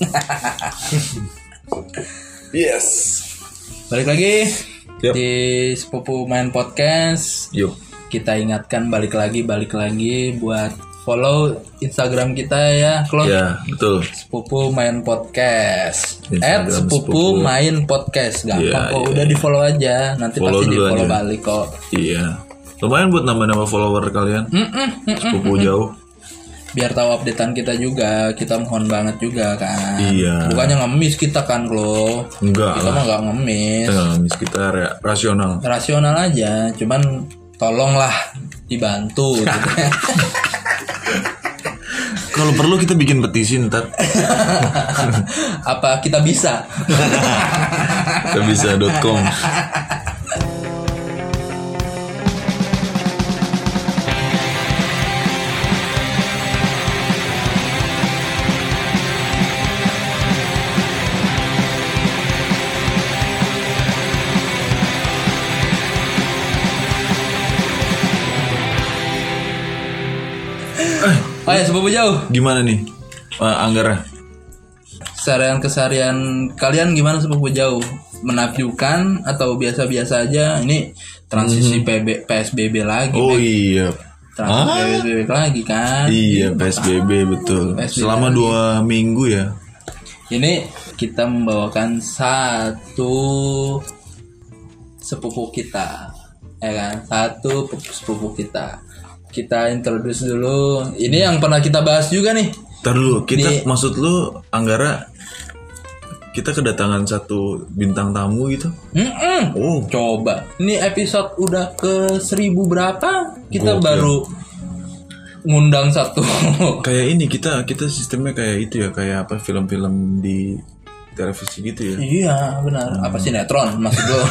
Yes. Balik lagi Yuk. di sepupu main podcast. Yuk. Kita ingatkan balik lagi, balik lagi buat follow Instagram kita ya, Klok. Ya, betul. Sepupu main podcast. Instagram At sepupu, sepupu. main podcast. Gampang Iya, kok, iya, udah di follow aja. Nanti Follow pasti di follow aja. balik kok. Iya. Lumayan buat nambah-nambah follower kalian. Sepupu jauh. Biar tahu updatean kita juga, kita mohon banget juga kan. Iya. Bukannya ngemis kita kan, Klok. Enggak Kita lah. mah nggak ngemis. Kita ngemis, kita ra- rasional. rasional aja cuman tolonglah dibantu gitu. Kalau perlu kita bikin petisi ntar. apa kita bisa Kita bisa.com. oh ya sepupu jauh Gimana nih? Uh, Anggara. keseharian keseharian kalian gimana sepupu jauh menafjukan atau biasa-biasa aja ini transisi PB, PSBB lagi Oh Beb. iya. transisi PSBB lagi kan Iya PSBB betul. PSBB Selama lagi. dua minggu ya. ini kita membawakan satu sepupu kita ya kan satu sepupu kita kita introduce dulu. Ini yang pernah kita bahas juga nih. Ntar dulu, kita Di- maksud lu Anggara kita kedatangan satu bintang tamu gitu. Mm-mm. Oh, coba. Ini episode udah ke seribu berapa? Kita Gokil. baru ngundang satu. Kayak ini kita kita sistemnya kayak itu ya, kayak apa film-film di televisi gitu ya. iya benar. Apa sinetron maksud lo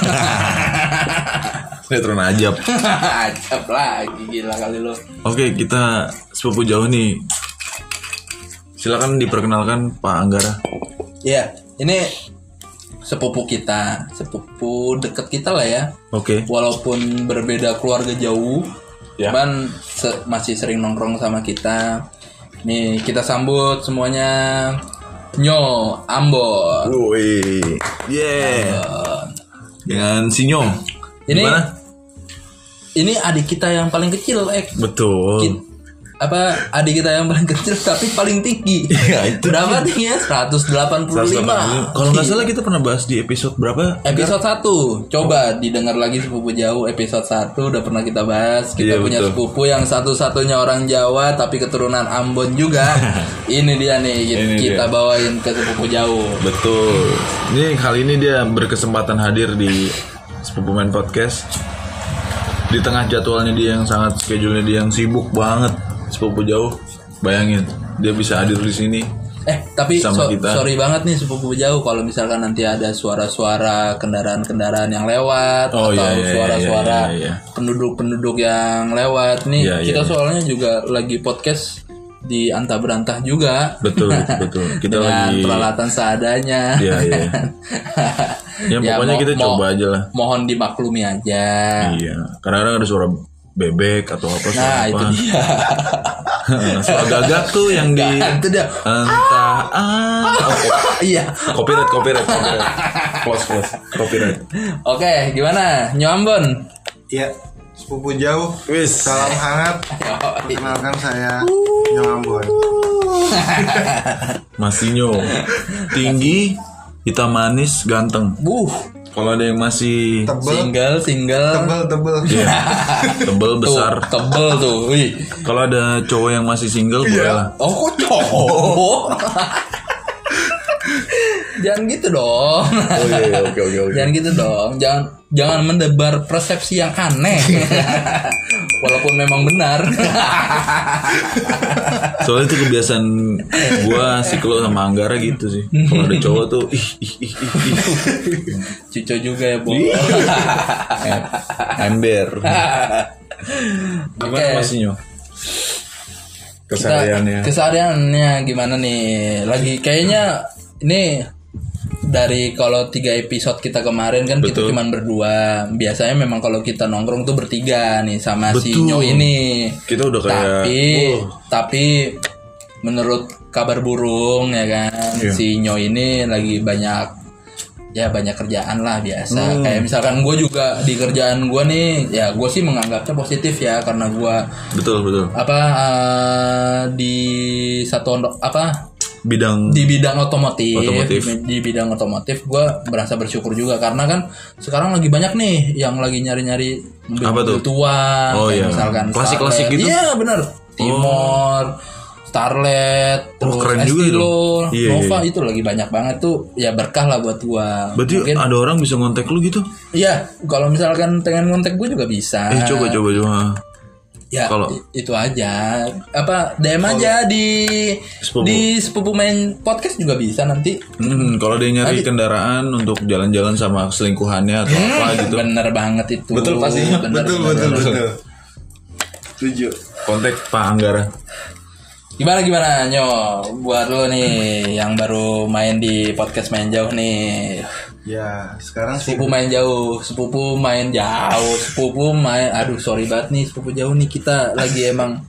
Sinetron ajab. acap lagi gila kali lo Oke, kita sepupu jauh nih. Silakan diperkenalkan Pak Anggara. Iya, ini sepupu kita, sepupu deket kita lah ya. Oke. Walaupun berbeda keluarga jauh, Ya. cuman se- masih sering nongkrong sama kita. Nih kita sambut semuanya Nyo Ambon. Woi. Yeah. Dengan Sinyo. Ini Gimana? Ini adik kita yang paling kecil, Ek. Betul. Apa adik kita yang paling kecil tapi paling tinggi. Iya, itu Berapa tingginya? 185. Kalau nggak salah kita pernah bahas di episode berapa? Episode 1 Coba didengar lagi sepupu jauh Episode 1 udah pernah kita bahas Kita Iya, punya betul. sepupu yang satu-satunya orang Jawa Tapi keturunan Ambon juga Ini dia nih Ini Kita dia. bawain ke sepupu jauh Betul. Ini kali ini dia berkesempatan hadir di Sepupu Main Podcast. Di tengah jadwalnya dia yang sangat schedule-nya dia yang sibuk banget. Sepupu jauh. Bayangin, dia bisa hadir di sini. Eh tapi Sama so- kita. sorry banget nih sepupu jauh Kalau misalkan nanti ada suara-suara kendaraan-kendaraan yang lewat Oh, Atau iya, iya, suara-suara iya, iya, iya. penduduk-penduduk yang lewat Nih Iya, iya, kita iya. soalnya juga lagi podcast di Anta Berantah juga Betul, betul, betul. Kita dengan lagi peralatan seadanya. Iya, iya. Ya, pokoknya mo- kita mo- coba aja lah. Mohon dimaklumi aja. Iya. Kadang-kadang ada suara bebek atau apa suara Nah, apa. itu dia. suara gagak tuh yang di itu dia. entah ah oh, Iya. copyright copyright copyright close close copyright Oke, gimana? Nyoambon. Iya, sepupu jauh. wis Salam hangat. Perkenalkan saya Nyambon. Masinyo tinggi hitam manis ganteng Buh, kalau ada yang masih Tebel, single, single. tebel, tebel. Iya, tebel Tuh, besar tebel tuh. Wih. kalau ada cowok yang masih single boleh lah Oh, kok cowok? Jangan gitu dong. oh iya, iya oke oke oke Jangan gitu dong. Jangan jangan mendebar persepsi yang aneh. Walaupun memang benar. soalnya itu kebiasaan gua Siklo sama Anggara gitu sih kalau ada cowok tuh ih ih ih ih, ih. Cuco juga ya, Bu. ember gimana Oke. Masinyo Kita- kesehariannya Kesehariannya gimana nih? Lagi kayaknya ini dari kalau tiga episode kita kemarin kan kita Betul. cuman berdua. Biasanya memang kalau kita nongkrong tuh bertiga nih sama si Betul. Nyo ini. kita udah kayak Tapi oh, tapi menurut kabar burung ya kan. Iya. Si Nyo ini lagi banyak ya banyak kerjaan lah biasa. Hmm. Kayak misalkan gue juga di kerjaan gue nih, ya gue sih menganggapnya positif ya karena gue Betul betul. apa eh, di satu apa Bidang di bidang otomotif, Otomotif. Di, di bidang otomotif gue merasa bersyukur juga karena kan sekarang lagi banyak nih yang lagi nyari-nyari mobil, Apa tuh? tua Oh, iya. misalkan Klasik-klasik gitu? iya bener Timor Starlet terus keren juga itu. Estilo Iya, Nova iya. itu lagi banyak banget tuh ya berkah lah buat gua Berarti mungkin ada orang bisa ngontek lu gitu? iya kalau misalkan pengen ngontek gue juga bisa Eh coba coba coba. Ya, Kalau- itu aja. Apa DM aja di Sepupu. di sepupu main podcast juga bisa nanti. Hmm, kalau dia nyari kendaraan untuk jalan-jalan sama selingkuhannya atau apa gitu. Bener banget itu. Betul pastinya. Bener, betul bener, betul bener. betul. Setuju. Kontak Pak Anggara. Gimana gimana Nyo buat lo nih yang baru main di podcast main jauh nih. Ya sekarang sih Sepupu main jauh, sepupu main jauh, sepupu main aduh sorry banget nih sepupu jauh nih kita lagi emang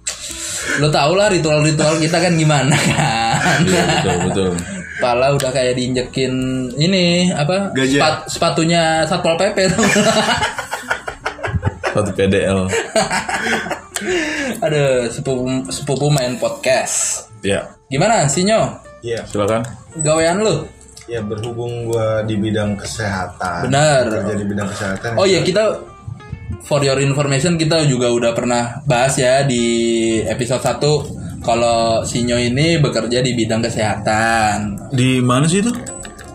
lo tau lah ritual-ritual kita kan gimana kan. Iya, betul betul. Pala udah kayak diinjekin ini apa Gajah. sepat- sepatunya satpol pp tuh. Satu PDL. Aduh, sepupu sepupu main podcast. Ya, Gimana Sinyo? ya silakan. Gawean lu? Ya berhubung gua di bidang kesehatan. Benar. Kerja di bidang kesehatan. Oh iya kita for your information kita juga udah pernah bahas ya di episode 1 kalau Sinyo ini bekerja di bidang kesehatan. Di mana sih itu?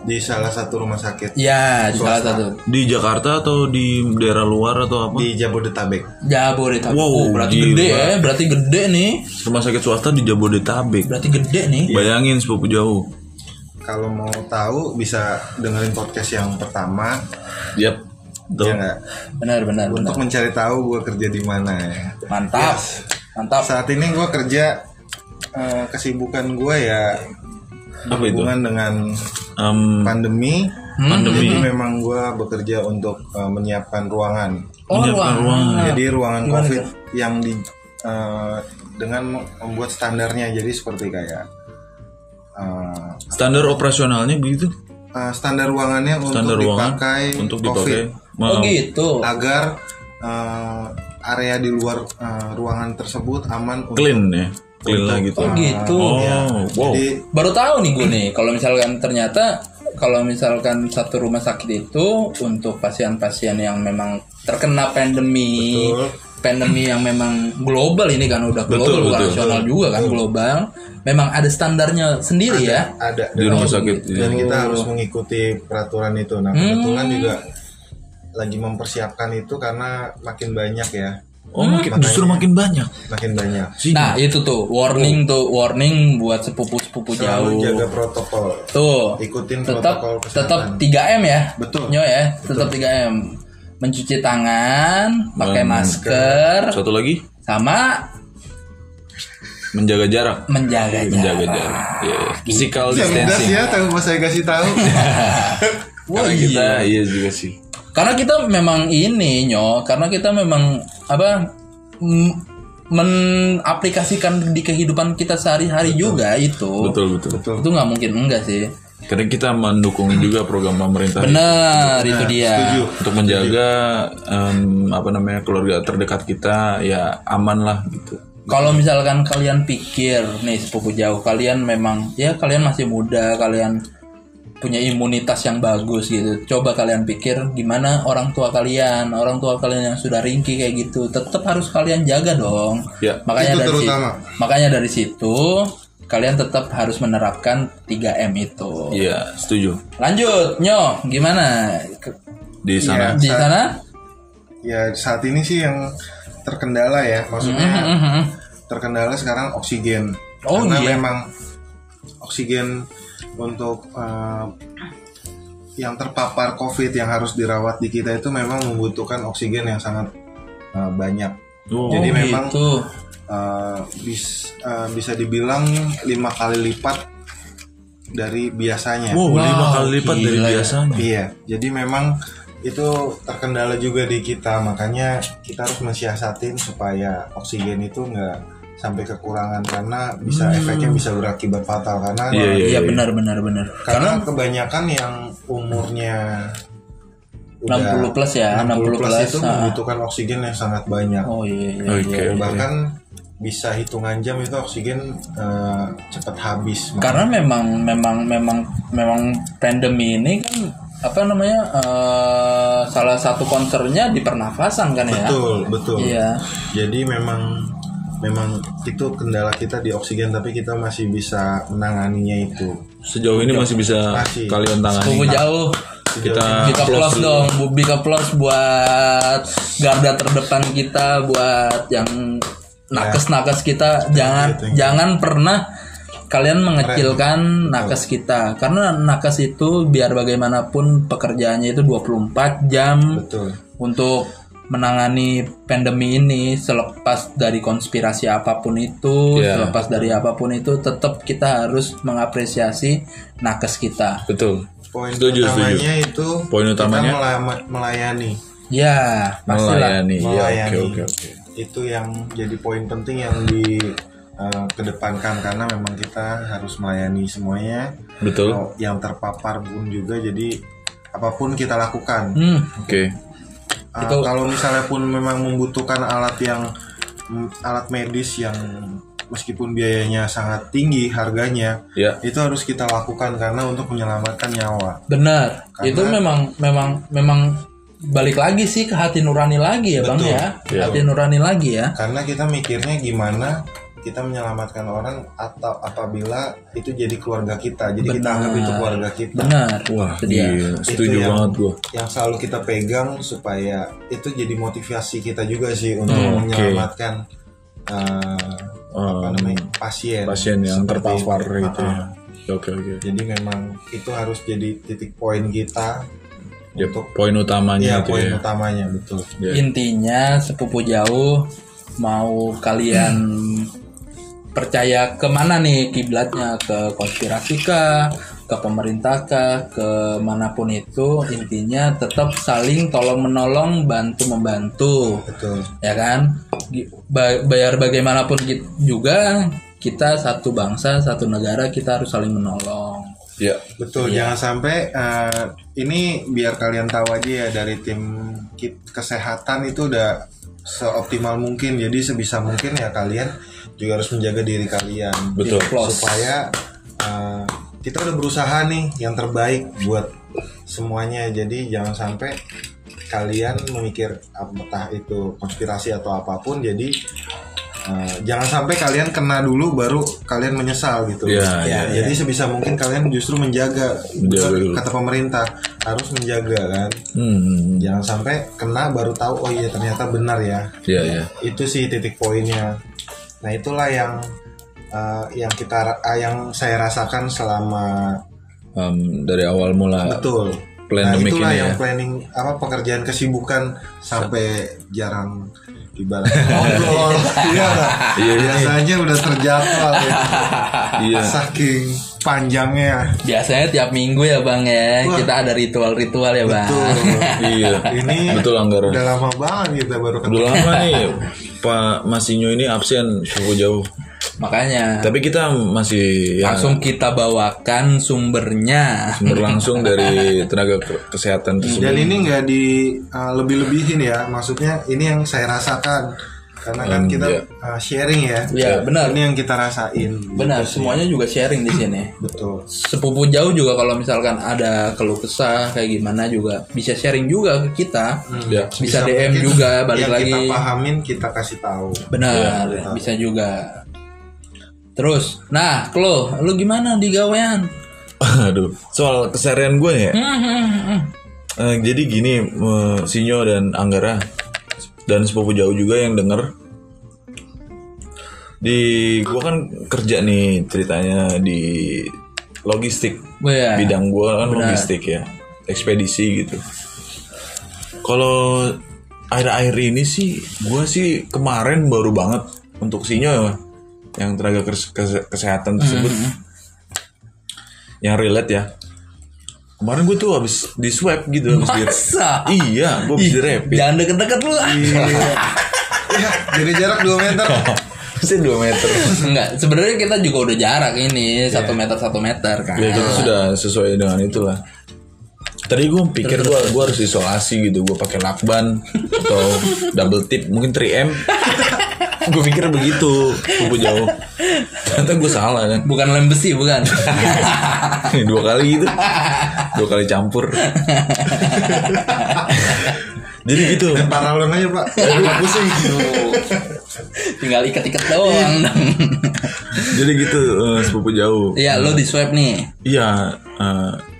di salah satu rumah sakit Ya, di salah satu. Di Jakarta atau di daerah luar atau apa? di Jabodetabek. Jabodetabek. Wow, oh, berarti gila. gede ya, berarti gede nih. Rumah sakit swasta di Jabodetabek. Berarti gede nih. Bayangin sepupu jauh. Kalau mau tahu bisa dengerin podcast yang pertama. Yap. Tuh. Ya nggak? Benar, benar, benar. Untuk mencari tahu gue kerja di mana ya. Mantap. Mantap. Saat ini gue kerja eh, kesibukan gue ya Apa itu? hubungan dengan Em, pandemi. Pandemi. Jadi memang gue bekerja untuk eh, menyiapkan ruangan. Oh, Menyiapkan ruangan. ruangan. Jadi ruangan Gimana COVID yang di eh, dengan membuat standarnya jadi seperti kayak eh, standar operasionalnya begitu? eh, standar ruangannya Standar untuk ruangan dipakai untuk COVID dipakai. Oh Mau. gitu. agar eh, area di luar eh, ruangan tersebut aman untuk Clean ya. Clean lah gitu. Oh gitu. Oh, wow. jadi Baru tahu nih gue nih kalau misalkan ternyata kalau misalkan satu rumah sakit itu untuk pasien-pasien yang memang terkena pandemi, Betul. Pandemi yang memang global ini kan udah global Betul, bukan betul. nasional juga kan global. Memang ada standarnya sendiri ya. ada Di rumah sakit. dan kita Oh. harus mengikuti peraturan itu. Nah Hmm. kebetulan juga lagi mempersiapkan itu karena makin banyak ya, Oh, makin, justru makin banyak. makin banyak. Nah itu tuh warning tuh warning buat sepupu-sepupu jauh. jaga protokol. Tuh Ikutin tetap protokol tetap kesehatan. 3M ya. Betul. Nyo ya, tetap 3M. Mencuci tangan, pakai Hmm. masker, Satu lagi sama menjaga jarak. menjaga jarak. Menjaga jarak. Ya, physical Cerdas distancing. ya, tahu pas saya kasih tahu. Wah, Karena iya. kita iya juga sih. Karena kita memang ini nyo, karena kita memang apa menaplikasikan di kehidupan kita sehari-hari juga itu. Betul betul. Betul. Itu nggak mungkin enggak sih. Karena kita mendukung juga program pemerintah Benar, itu dia. Setuju. untuk menjaga em, apa namanya keluarga terdekat kita ya aman lah gitu. Kalau misalkan kalian pikir nih sepupu jauh, kalian memang ya kalian masih muda, kalian punya imunitas yang bagus gitu. Coba kalian pikir gimana orang tua kalian, orang tua kalian yang sudah ringkih kayak gitu, tetap harus kalian jaga dong. Ya. Makanya Itu dari situ, terutama. makanya dari situ kalian tetap harus menerapkan 3M itu. Iya setuju. Lanjut, Nyo, gimana Di sana di sana? Ya saat ini sih yang terkendala ya, maksudnya Mhm. terkendala sekarang oksigen. Oh, Karena iya. memang oksigen untuk eh, yang terpapar COVID yang harus dirawat di kita itu memang membutuhkan oksigen yang sangat eh, banyak. Oh, Jadi Oh, memang gitu. eh, bis- eh, bisa dibilang lima kali lipat dari biasanya. wow, Wow, lima kali lipat dari gila ya. biasanya. Iya, jadi memang itu terkendala juga di kita, makanya kita harus mensiasatin supaya oksigen itu nggak sampai kekurangan karena bisa efeknya bisa berakibat fatal karena Iya, iya. Iya benar benar benar. karena kebanyakan yang umurnya 60 plus ya, 60 60 plus plus, itu ah. membutuhkan oksigen yang sangat banyak Oh iya iya. Oke. iya. bahkan bisa hitungan jam itu oksigen eh, cepat habis Karena memang memang memang memang pandemi ini kan apa namanya eh, salah satu concernnya di pernafasan kan ya. betul betul Iya. jadi memang memang itu kendala kita di oksigen tapi kita masih bisa menanganinya itu Sejauh ini masih bisa Masih. kalian tangani. Jauh. Kita Kita plus dong, Bu- Bika plus buat garda terdepan kita, buat yang nakes-nakes kita. Jangan thank you. jangan pernah kalian mengecilkan nakes kita. Karena nakes itu biar bagaimanapun pekerjaannya itu 24 jam betul. untuk menangani pandemi ini selepas dari konspirasi apa pun itu, Iya. selepas dari apa pun itu tetap kita harus mengapresiasi nakes kita. betul. poin Setuju, utamanya itu Poin kita utamanya? melama- melayani Ya, pastilah. Melayani. Ya, Melayani. oke oke oke. itu yang jadi poin penting yang di eh, kedepankan karena memang kita harus melayani semuanya Betul. Yang terpapar pun juga jadi apa pun kita lakukan Hmm, Oke. Uh, Itu- kalau misalnya pun memang membutuhkan alat yang mm, alat medis yang meskipun biayanya sangat tinggi harganya Ya. itu harus kita lakukan karena untuk menyelamatkan nyawa benar. Karena- Itu memang memang memang balik lagi sih ke hati nurani lagi ya, Bang Betul. ya. Iya. Hati nurani lagi ya. karena kita mikirnya gimana kita menyelamatkan orang atau apabila itu jadi keluarga kita jadi kita anggap itu keluarga kita Benar. Wah, Itu dia. iya. Setuju yang- banget gua. yang selalu kita pegang supaya itu jadi motivasi kita juga sih untuk Hmm, menyelamatkan uh, apa Um, namanya pasien pasien yang terpapar itu. gitu ya. Ah, Oke oke. Jadi memang itu harus jadi titik poin kita Ya, untuk poin utamanya ya itu poin ya. utamanya betul. Ya. Intinya sepupu jauh mau kalian percaya ke mana nih kiblatnya ke konspirasi kah, ke pemerintah kah, ke mana pun itu intinya tetap saling tolong menolong, bantu membantu, Betul. ya kan? Bayar bagaimanapun juga kita satu bangsa, satu negara kita harus saling menolong. Ya. Betul, Iya. jangan sampai eh, ini biar kalian tahu aja ya dari tim kesehatan itu udah seoptimal mungkin. Jadi sebisa mungkin ya kalian juga harus menjaga diri kalian. Betul. Plus. Supaya eh, kita udah berusaha nih yang terbaik buat semuanya. Jadi jangan sampai kalian memikir entah itu konspirasi atau apa pun. Jadi eh, jangan sampai kalian kena dulu baru kalian menyesal gitu. Iya, iya, Jadi sebisa mungkin kalian justru menjaga, dulu. kata pemerintah harus menjaga kan. Hmm. Jangan sampai kena baru tahu oh iya ternyata benar ya. Ya ya. Itu sih titik poinnya. Nah itulah yang eh, yang kita ah, yang saya rasakan selama Um, dari awal mula betul. Nah pandemic itulah ini yang ya. planning apa pekerjaan kesibukan sampai jarang ibarat ngobrol. Iya nggak? Iya, iya. Biasanya udah terjadwal ya. Iya. Saking panjangnya. Biasanya tiap minggu ya bang ya Wah. kita ada ritual-ritual ya bang. Betul. Iya. Ini Betul Anggara. udah lama banget kita baru ketemu. Udah lama nih Pak Masinyo ini absen cukup jauh. Makanya Tapi kita masih ya, langsung kita bawakan sumbernya. sumber langsung dari tenaga ke- kesehatan Dan tersebut. ini nggak di uh, lebih-lebihin ya, maksudnya ini yang saya rasakan karena kan Hmm, kita iya. uh, sharing ya. Ya benar, Ini yang kita rasain. benar. Semuanya juga sharing di sini. Betul. Sepupu jauh juga kalau misalkan ada keluh kesah kayak gimana juga bisa sharing juga ke kita. Ya. Bisa DM mungkin juga balik yang lagi. kita pahamin kita kasih tahu. Benar, Iya, bisa juga. Terus, nah, Klo, lu gimana di gawean? Aduh, soal keseharian gue ya. Hmm, hmm, hmm. Eh, jadi gini, eh, Sinyo dan Anggara dan sepupu jauh juga yang denger. Di gua kan kerja nih ceritanya di logistik. Oh, ya. Bidang gua kan logistik ya, ekspedisi gitu. Kalau akhir-akhir ini sih, gua sih kemarin baru banget untuk Sinyo ya, yang tenaga kes- kes- kesehatan tersebut, yang relate ya. Kemarin gue tuh habis di swab gitu, habis di Masa? Iya, gue habis di rapid. Jangan deket-deket lu. Iya. Ya, jadi jarak 2 meter. Pasti 2 meter. Enggak, sebenarnya kita juga udah jarak ini satu meter satu meter kan. Ya kita sudah sesuai dengan itulah. Tadi gue pikir gue gue harus isolasi gitu, gue pakai lakban atau double tip, mungkin 3M. gue pikir begitu, kubu jauh. Ternyata gue salah kan. Bukan lem besi, bukan. dua kali gitu, dua kali campur. Jadi gitu. Paralon aja pak. Aduh pusing. Tinggal ikat-ikat doang. Jadi gitu eh, sepupu jauh. Iya, lo di swab nih. Iya,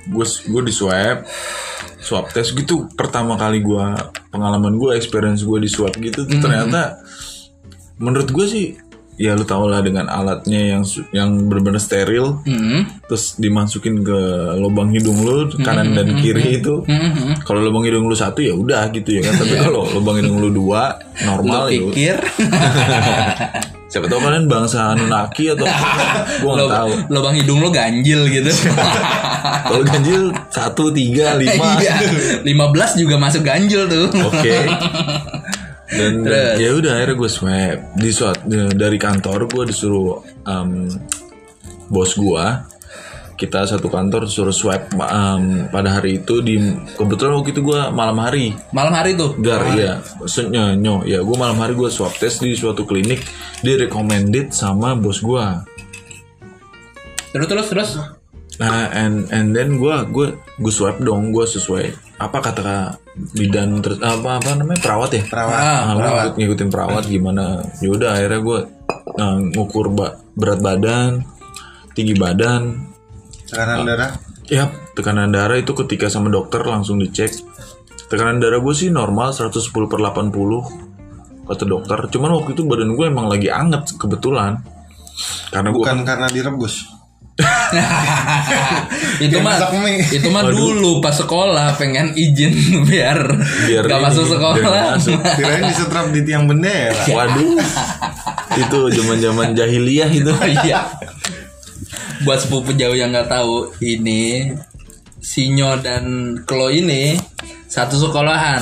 gue gue di swab, swab test gitu. Pertama kali gue pengalaman gue, experience gue di swab gitu, tuh ternyata menurut gue sih, ya lu tau lah dengan alatnya yang yang benar-benar steril, Hmm. terus dimasukin ke lubang hidung lu kanan dan kiri itu. Hmm. Kalau lubang hidung lu satu ya udah gitu ya kan. Tapi kalau lubang hidung lu dua normal ya. pikir Siapa tahu kalian bangsa Anunnaki atau gue nggak tahu. lubang hidung lo ganjil gitu. Kalau ganjil satu tiga lima. Iya, 15 juga masuk ganjil tuh. Oke. Dan, ya udah akhirnya gue swab. Di swab dari kantor gue disuruh em, bos gue kita satu kantor disuruh swab em, pada hari itu di kebetulan waktu itu gue malam hari. Malam hari tuh. gar ya maksudnya nyo ya gue malam hari gue swab test di suatu klinik. Di recommended sama bos gue Terus terus terus. Nah, and and then gue gue gue swab dong, gue sesuai. Apa kata bidan terus apa apa namanya perawat ya? Perawat. Ah, gua ngikut- ngikutin perawat gimana? Yaudah akhirnya gue ngukur ba- berat badan, tinggi badan, Tekanan darah. ya tekanan darah itu ketika sama dokter langsung dicek. Tekanan darah gue sih normal 110 per 80 kata dokter. Cuman waktu itu badan gue emang lagi anget kebetulan. Karena Bukan karena direbus. itu mah itu mah dulu pas sekolah pengen izin biar Biar gak ini, masuk sekolah. Kirain disetrap di tiang bendera. Waduh. itu zaman-zaman jahiliyah itu. Iya. Buat sepupu jauh yang nggak tahu ini Sinyo dan Klo ini satu sekolahan.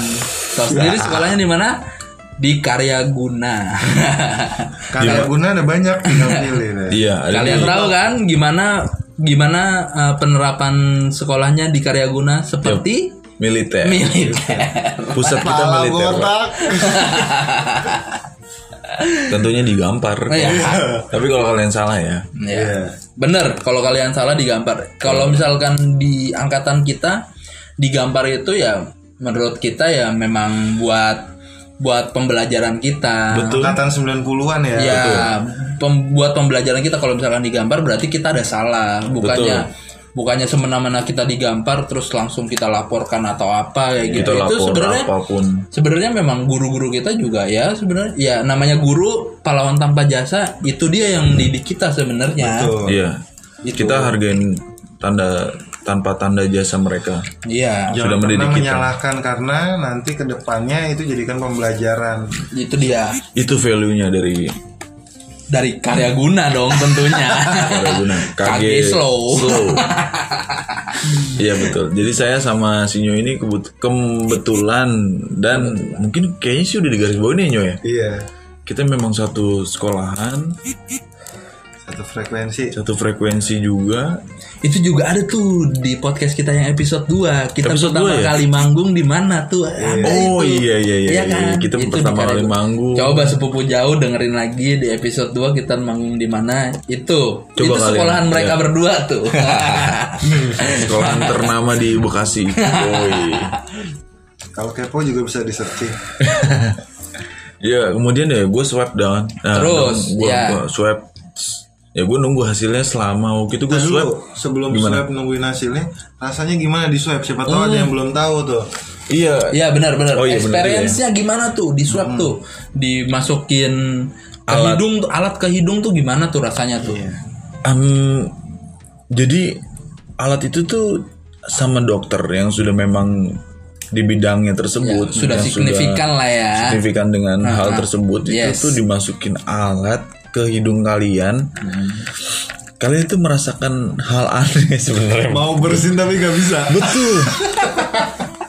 Tahu sendiri sekolahnya di mana? Di Karya Guna. Karya guna ada banyak tinggal pilih deh. Iya, Kalian tahu kan gimana gimana uh, penerapan sekolahnya di Karya Guna seperti militer. militer. Pusat kita Pala militer. Tentunya digampar. Iya. Tapi kalau kalian salah ya. Ya. Bener, kalau kalian salah digampar. Kalau misalkan di angkatan kita digampar itu ya menurut kita ya memang buat buat pembelajaran kita. Betul. Angkatan 90-an ya. Ya, pem- buat pembelajaran kita kalau misalkan digampar berarti kita ada salah. Bukannya bukannya semena-mena kita digampar terus langsung kita laporkan atau apa kayak gitu. Itu sebenarnya apa pun. sebenarnya memang guru-guru kita juga ya sebenarnya ya namanya guru pahlawan tanpa jasa itu dia yang didik kita sebenarnya. Betul. Iya. Itu. Kita hargain tanda tanpa tanda jasa mereka. Iya. Jangan Sudah pernah mendidik kita. menyalahkan karena nanti ke depannya itu jadikan pembelajaran. itu dia Itu value-nya dari dari karya guna dong tentunya Raguna. KG slow. Iya betul. Jadi saya sama Sinyo ini kebut- kebetulan dan mungkin kayaknya sih udah digaris bawahi nih Nyo ya. Iya. Kita memang satu sekolahan, Satu frekuensi. satu frekuensi juga. itu juga ada tuh di podcast kita yang episode 2 kita Episode pertama dua ya? kali manggung di mana tuh ada Oh, itu. iya, iya, iya, iya. Kita Itu pertama kali Karya- manggung. coba sepupu jauh dengerin lagi di episode 2 kita manggung di mana itu Coba itu kalian, sekolahan mereka iya. berdua tuh Sekolahan ternama di Bekasi. Woi. Kalau kepo juga bisa di searching. Ya kemudian ya gue swab down. Nah, Terus, gue ya. swab. Ya gue nunggu hasilnya selama waktu itu gue Nah, swab. sebelum Gimana? swab nungguin hasilnya, rasanya gimana di swab? Siapa tahu ada yang belum tahu tuh. Iya. Iya benar-benar. Oh, iya, benar Experience-nya gimana tuh di swab tuh? Dimasukin ke Alat. hidung alat ke hidung tuh gimana tuh rasanya tuh? Em, jadi alat itu tuh sama dokter yang sudah memang di bidangnya tersebut Ya, sudah signifikan lah ya. signifikan dengan hal tersebut Yes. itu tuh dimasukin alat ke hidung kalian Hmm. kalian itu merasakan hal aneh sebenarnya Mau bersin tapi nggak bisa. betul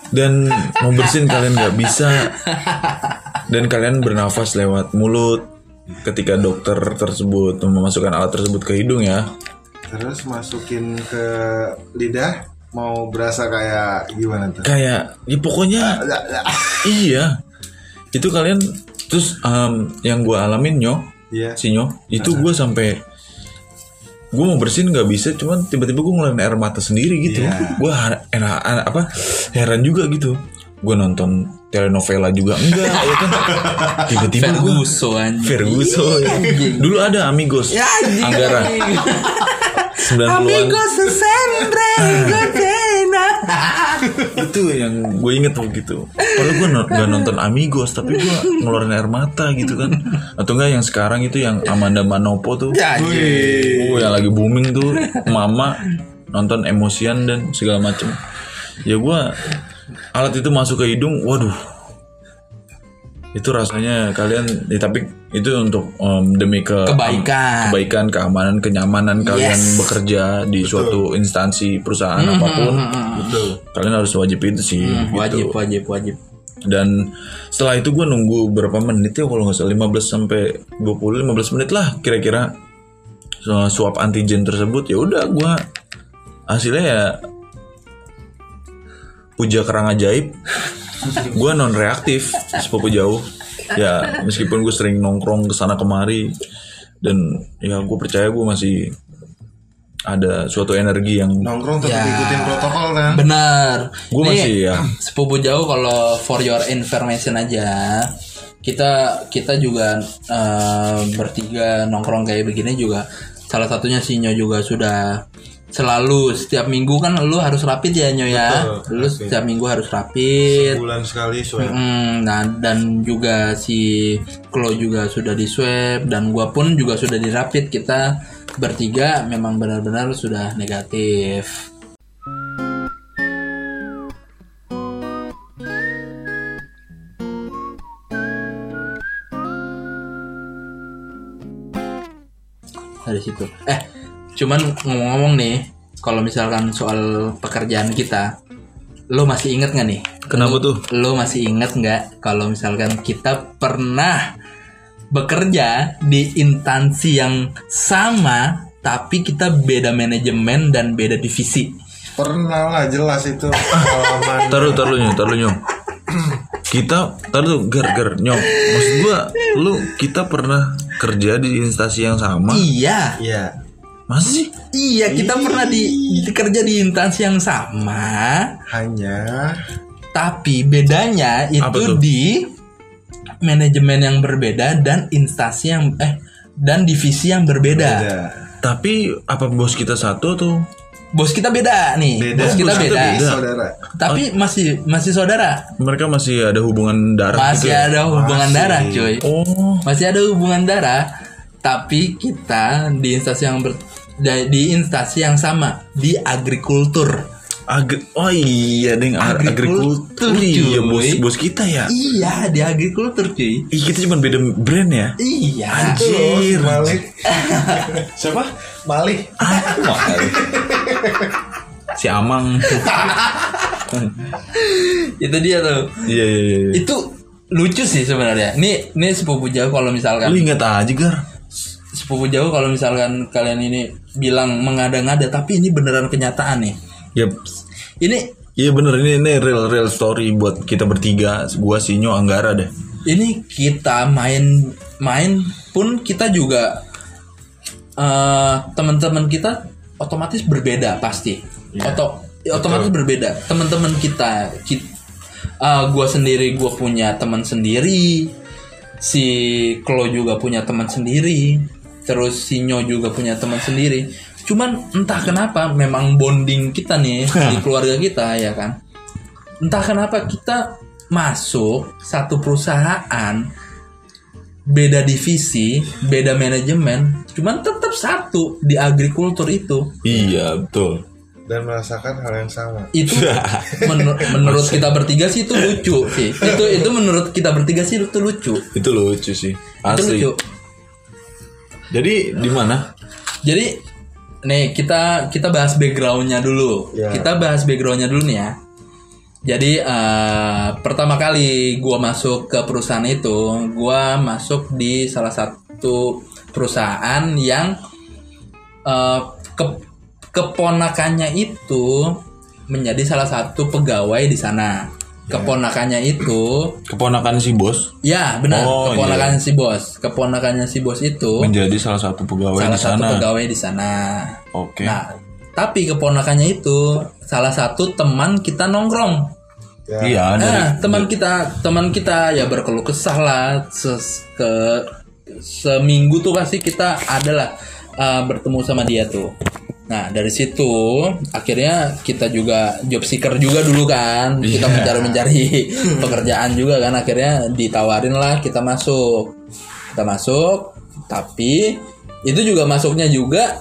dan mau bersin kalian nggak bisa dan kalian bernafas lewat mulut ketika dokter tersebut memasukkan alat tersebut ke hidung ya Terus masukin ke lidah mau berasa kayak gimana tuh? kayak ya pokoknya iya itu kalian terus em, yang gue alamin nyo Iya. si nyo. Itu gue sampai gue mau bersihin nggak bisa cuman tiba-tiba gue ngeluarin air mata sendiri gitu. Iya. gue apa heran juga gitu. Gue nonton telenovela juga. Enggak ya kan? Tiba-tiba gue Ferguson anjing. Ferguson. Dulu ada Amigos Ya. Anggara. 90-an sempre itu yang gue inget waktu itu padahal gue no- gak nonton Amigos tapi gue ngeluarin air mata gitu kan. Atau enggak yang sekarang itu yang Amanda Manopo tuh. Ya oh yang lagi booming tuh. Mama nonton emosian dan segala macem. Ya gue alat itu masuk ke hidung waduh itu rasanya kalian ya, tapi itu untuk em, demi ke Kebaikan. kebaikan keamanan kenyamanan kalian Yes. bekerja di suatu instansi perusahaan apa pun Betul. kalian harus wajib itu sih gitu. Wajib, wajib, wajib. dan setelah itu gue nunggu berapa menit ya kalau nggak salah 15 sampai 20 15 menit lah kira-kira swab antigen tersebut ya udah gue hasilnya ya puja kerang ajaib gue non reaktif sepupu jauh ya meskipun gue sering nongkrong ke sana kemari dan ya gue percaya gue masih ada suatu energi yang Nongkrong tetap Ya. ikutin protokol kan? Benar. gue Nih, masih ya sepupu jauh kalau for your information aja kita kita juga eh, bertiga nongkrong kayak begini juga salah satunya si Nyo juga sudah selalu setiap minggu kan lu harus rapid ya Nyo ya. Betul, lu setiap minggu harus rapid. Bulan sekali swab. Mm, nah dan juga si Klo juga sudah di swab dan gua pun juga sudah di rapid. Kita bertiga memang benar-benar sudah negatif. Dari situ. Eh cuman ngomong-ngomong nih kalau misalkan soal pekerjaan kita lo masih inget nggak nih kenapa tuh lo masih inget nggak kalau misalkan kita pernah bekerja di instansi yang sama tapi kita beda manajemen dan beda divisi Pernah lah jelas itu pengalaman. Taruh, taruh nyong, taruh nyong. Kita, taruh gar gar nyong. Maksud gua, lu kita pernah kerja di instansi yang sama? iya Iya. Masa sih? iya kita pernah di kerja di instansi yang sama Hanya tapi bedanya itu di manajemen yang berbeda dan instansi yang eh dan divisi yang berbeda. beda. Tapi apa bos kita satu tuh? Bos kita beda nih. Beda. Bos kita Bos kita beda. beda. Saudara. Tapi masih masih saudara. Mereka masih ada hubungan darah Masih gitu ya? ada hubungan Masih. darah, cuy. Oh, Masih ada hubungan darah. Tapi kita di instansi yang ber, di di instansi yang sama di agrikultur. agri oh iya deng Ag- Agrikultur, agrikultur. Iya bos bos kita ya. Iya, di agrikultur, cuy. Ih, kita cuma beda brand ya. Iya. Anjir. Malik. Siapa? Malik. Aku mahal. si Amang. Itu dia tuh. Iya iya iya. iya. Itu lucu sih sebenarnya. Nih, nih sepupu jauh kalau misalkan Lu ingat aja gar. Sepupu jauh kalau misalkan kalian ini bilang mengada-ngada tapi ini beneran kenyataan nih. Yap. Ini Iya bener ini ini real real story buat kita bertiga. Gua Sinyo Anggara deh. ini kita main main pun kita juga eh teman-teman kita otomatis berbeda pasti. Oto otomatis berbeda. Teman-teman kita kita gua sendiri gua punya teman sendiri. Si Klo juga punya teman sendiri. Terus si Nyo juga punya teman sendiri. Cuman entah kenapa memang bonding kita nih di keluarga kita ya kan. Entah kenapa kita masuk satu perusahaan beda divisi, beda manajemen, cuman tetap satu di agrikultur itu. Iya betul. Dan merasakan hal yang sama. Itu menur- menurut kita bertiga sih itu lucu sih. Itu itu menurut kita bertiga sih itu lucu. Itu lucu sih. Itu Asli. lucu. Jadi di mana? Jadi nih kita kita bahas backgroundnya dulu. Ya. Kita bahas backgroundnya dulu nih ya. Jadi eh, pertama kali gua masuk ke perusahaan itu, gua masuk di salah satu perusahaan yang eh, ke- keponakannya itu menjadi salah satu pegawai di sana. Keponakannya itu Keponakan si bos ya benar Oh, keponakan si bos. Keponakannya si bos itu menjadi salah satu pegawai salah di satu sana. pegawai di sana. Oke. Nah, tapi keponakannya itu salah satu teman kita nongkrong. Ya. Iya, dari Nah, teman kita, teman kita ya berkeluh kesah lah. Ses- ke seminggu tuh pasti kita adalah uh, bertemu sama dia tuh. Nah, dari situ akhirnya kita juga job seeker juga dulu kan. Kita Iya. mencari-mencari pekerjaan juga kan. Akhirnya ditawarin lah kita masuk. Kita masuk, tapi itu juga masuknya juga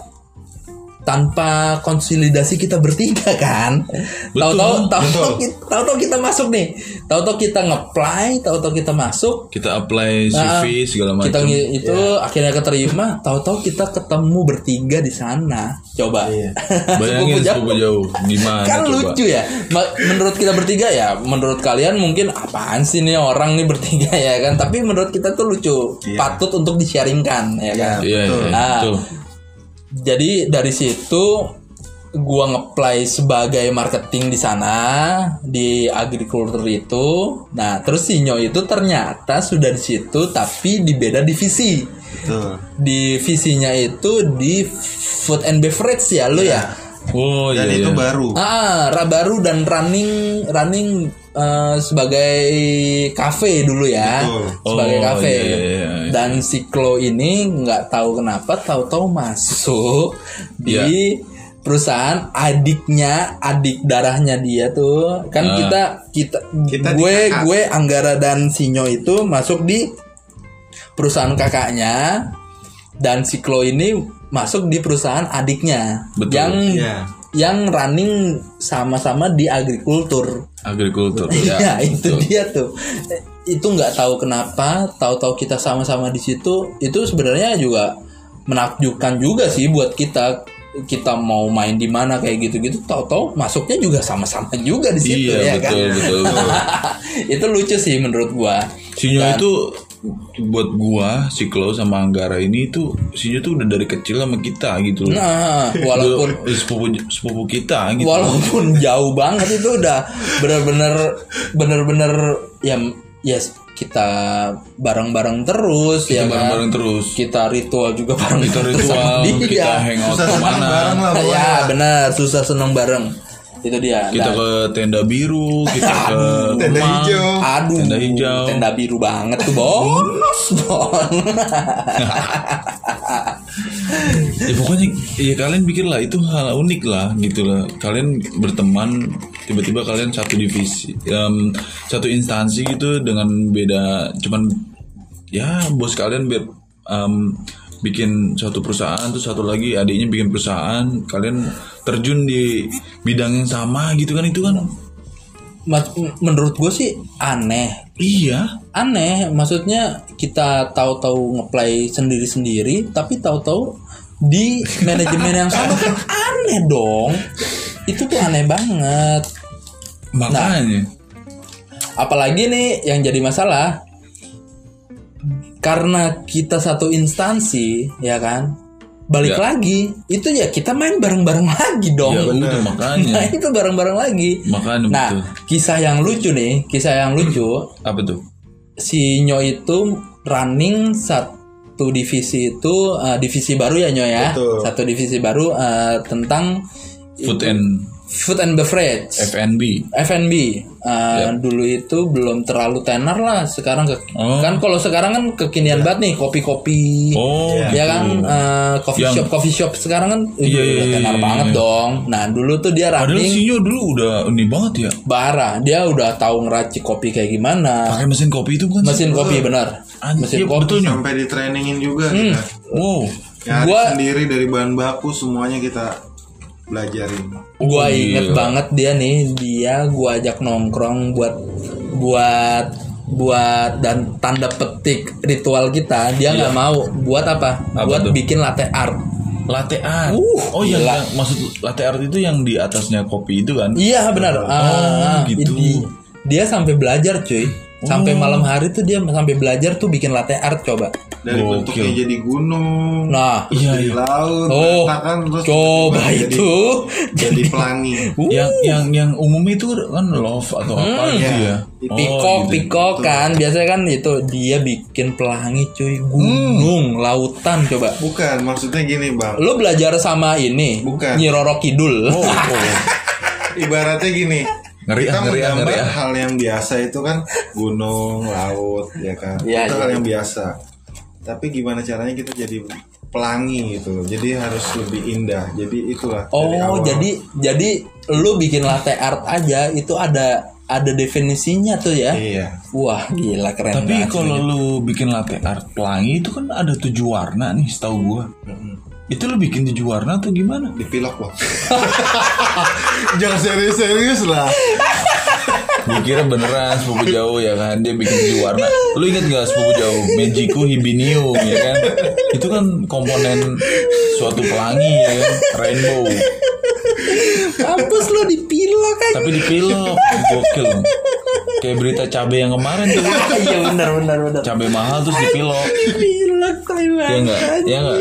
tanpa konsolidasi kita bertiga kan. Tahu-tahu tahu-tahu kita- tahu-tahu kita masuk nih. Tahu-tahu kita ngeplay, tahu-tahu kita masuk. kita apply CV segala Nah, Kita macam. ngi- itu akhirnya keterima, tahu-tahu kita ketemu bertiga di sana. Coba. Iya. Bayangin Sepupu jauh. gimana Kan coba? lucu ya. Menurut kita bertiga ya, menurut kalian mungkin apaan sih nih orang nih bertiga ya kan? Tapi menurut kita tuh lucu, Iya. patut untuk disiaringkan ya kan. Iya, iya, Ah. betul. Jadi dari situ gua ngeplay sebagai marketing di sana di agriculture itu. Nah, terus Sinyo itu ternyata sudah di situ tapi di beda divisi. Betul. Divisinya itu di food and beverage ya lo ya. Oh Dan iya, itu iya. baru. Ah, ra- baru dan running running eh, sebagai cafe dulu ya. Betul. Sebagai Oh, cafe. iya, iya, iya. Dan si Klo ini nggak tahu kenapa tahu-tahu masuk di Iya. perusahaan adiknya, adik darahnya dia tuh. Kan Ah. kita kita, Kita gue di kakak. gue Anggara dan Sinyo itu masuk di perusahaan kakaknya dan si Klo ini masuk di perusahaan adiknya Betul. yang Iya. yang running sama-sama di agrikultur. Agrikultur. Iya, itu dia tuh. Itu nggak tahu kenapa, tahu-tahu kita sama-sama di situ, itu sebenarnya juga menakjubkan juga sih buat kita. Kita mau main di mana kayak gitu-gitu, tahu-tahu masuknya juga sama-sama juga di situ Iya, ya kan. betul, betul, betul. itu lucu sih menurut gua. Sinyo Dan- itu buat gua si Klo sama Anggara ini tuh Sinyo tuh udah dari kecil sama kita gitu loh. Nah, walaupun sepupu sepupu kita gitu. walaupun jauh banget itu udah bener-bener bener-bener ya ya kita bareng-bareng terus kita ya kan? bareng-bareng terus. kita ritual juga bareng Kita terus sama ritual, dia. kita hangout Susah ke mana. bareng lah ya benar susah senang bareng itu dia Kita Dan- ke tenda biru, kita ke Tenda rumah. hijau. aduh Tenda hijau. tenda biru banget tuh bos Bos. Ya pokoknya ya kalian pikir lah itu hal unik lah gitu lah. Kalian berteman tiba-tiba kalian satu divisi, em, satu instansi gitu dengan beda cuman ya bos kalian biar em, bikin suatu perusahaan terus satu lagi adiknya bikin perusahaan kalian terjun di bidang yang sama gitu kan itu kan? Menurut gue sih aneh. Iya. Aneh maksudnya kita tahu-tahu ngeplay sendiri-sendiri tapi tahu-tahu di manajemen yang sama kan aneh dong. Itu tuh aneh banget. Makanya. apalagi nih yang jadi masalah karena kita satu instansi ya kan? Balik Ya. lagi itu ya kita main bareng-bareng lagi dong. Ya udah makanya. Nah itu bareng-bareng lagi. Makanya nah betul. kisah yang lucu nih kisah yang lucu. Apa tuh? Si Nyo itu running satu divisi itu uh, divisi baru ya Nyo ya? Betul. satu divisi baru uh, tentang food and food and beverage. F&B F&B uh, dulu itu belum terlalu tenar lah sekarang ke Oh. kan kalau sekarang kan kekinian banget nih kopi-kopi. Oh ya kan? uh, coffee Yang- shop coffee shop sekarang kan Iya, udah iya, tenar iya, banget iya. dong. Nah dulu tuh dia Padahal running Sinyo dulu udah ini banget ya. Bara dia udah tahu ngeracik kopi kayak gimana. Pakai mesin kopi itu bukan sih? mesin kopi benar. Anjir, mesin iya, kopi. betul. Sampai ditrainingin juga kita. Wow. Nyari Gua- sendiri dari bahan baku semuanya kita belajarin. gua Oh, inget gila. banget dia nih dia gua ajak nongkrong buat buat buat dan tanda petik ritual kita dia nggak mau buat apa, Iya. Apa buat tuh? bikin latte art Latte art. Uh, oh iya, yang maksud latte art itu yang di atasnya kopi itu kan? iya benar Ah, gitu. di- dia sampai belajar cuy sampai Oh. malam hari tuh dia sampai belajar tuh bikin latte art coba dari Gokil. bentuknya jadi gunung Nah, terus Iya, jadi iya. laut Oh, berantakan, terus coba itu. jadi, jadi pelangi yang yang yang umum itu kan love atau apa gitu iya. ya Itu Pikok, gitu. pikok kan biasanya kan itu dia bikin pelangi cuy gunung, lautan coba. bukan maksudnya gini bang Lu belajar sama ini, Bukan. Nyi Roro Kidul. oh, oh. ibaratnya gini Ngeri, kita ah, ngeri, ah, menggambar ngeri, ah. hal yang biasa itu kan gunung laut ya kan Iya, itu iya. hal yang biasa tapi gimana caranya kita jadi pelangi gitu loh. Jadi harus lebih indah. Jadi itulah. Dari Oh, awal. jadi jadi lu bikin latte art aja itu ada ada definisinya tuh ya. iya. Wah, gila keren tapi banget. kalau lu bikin latte art pelangi itu kan ada tujuh warna nih setahu gua. Itu lu bikin tujuh warna atau gimana? Dipilok bang. Jangan serius-serius lah Gue kira beneran sepupu jauh ya kan? Dia bikin tujuh warna. Lu inget gak sepupu jauh? Magiku Hibinium ya kan? Itu kan komponen suatu pelangi ya kan? Rainbow. Kampus lu dipilok kan. Tapi dipilok. Gokil. Kayak berita cabai yang kemarin tuh. Iya benar benar benar. Cabai mahal terus dipilok. Dipilok Iya enggak? Iya enggak?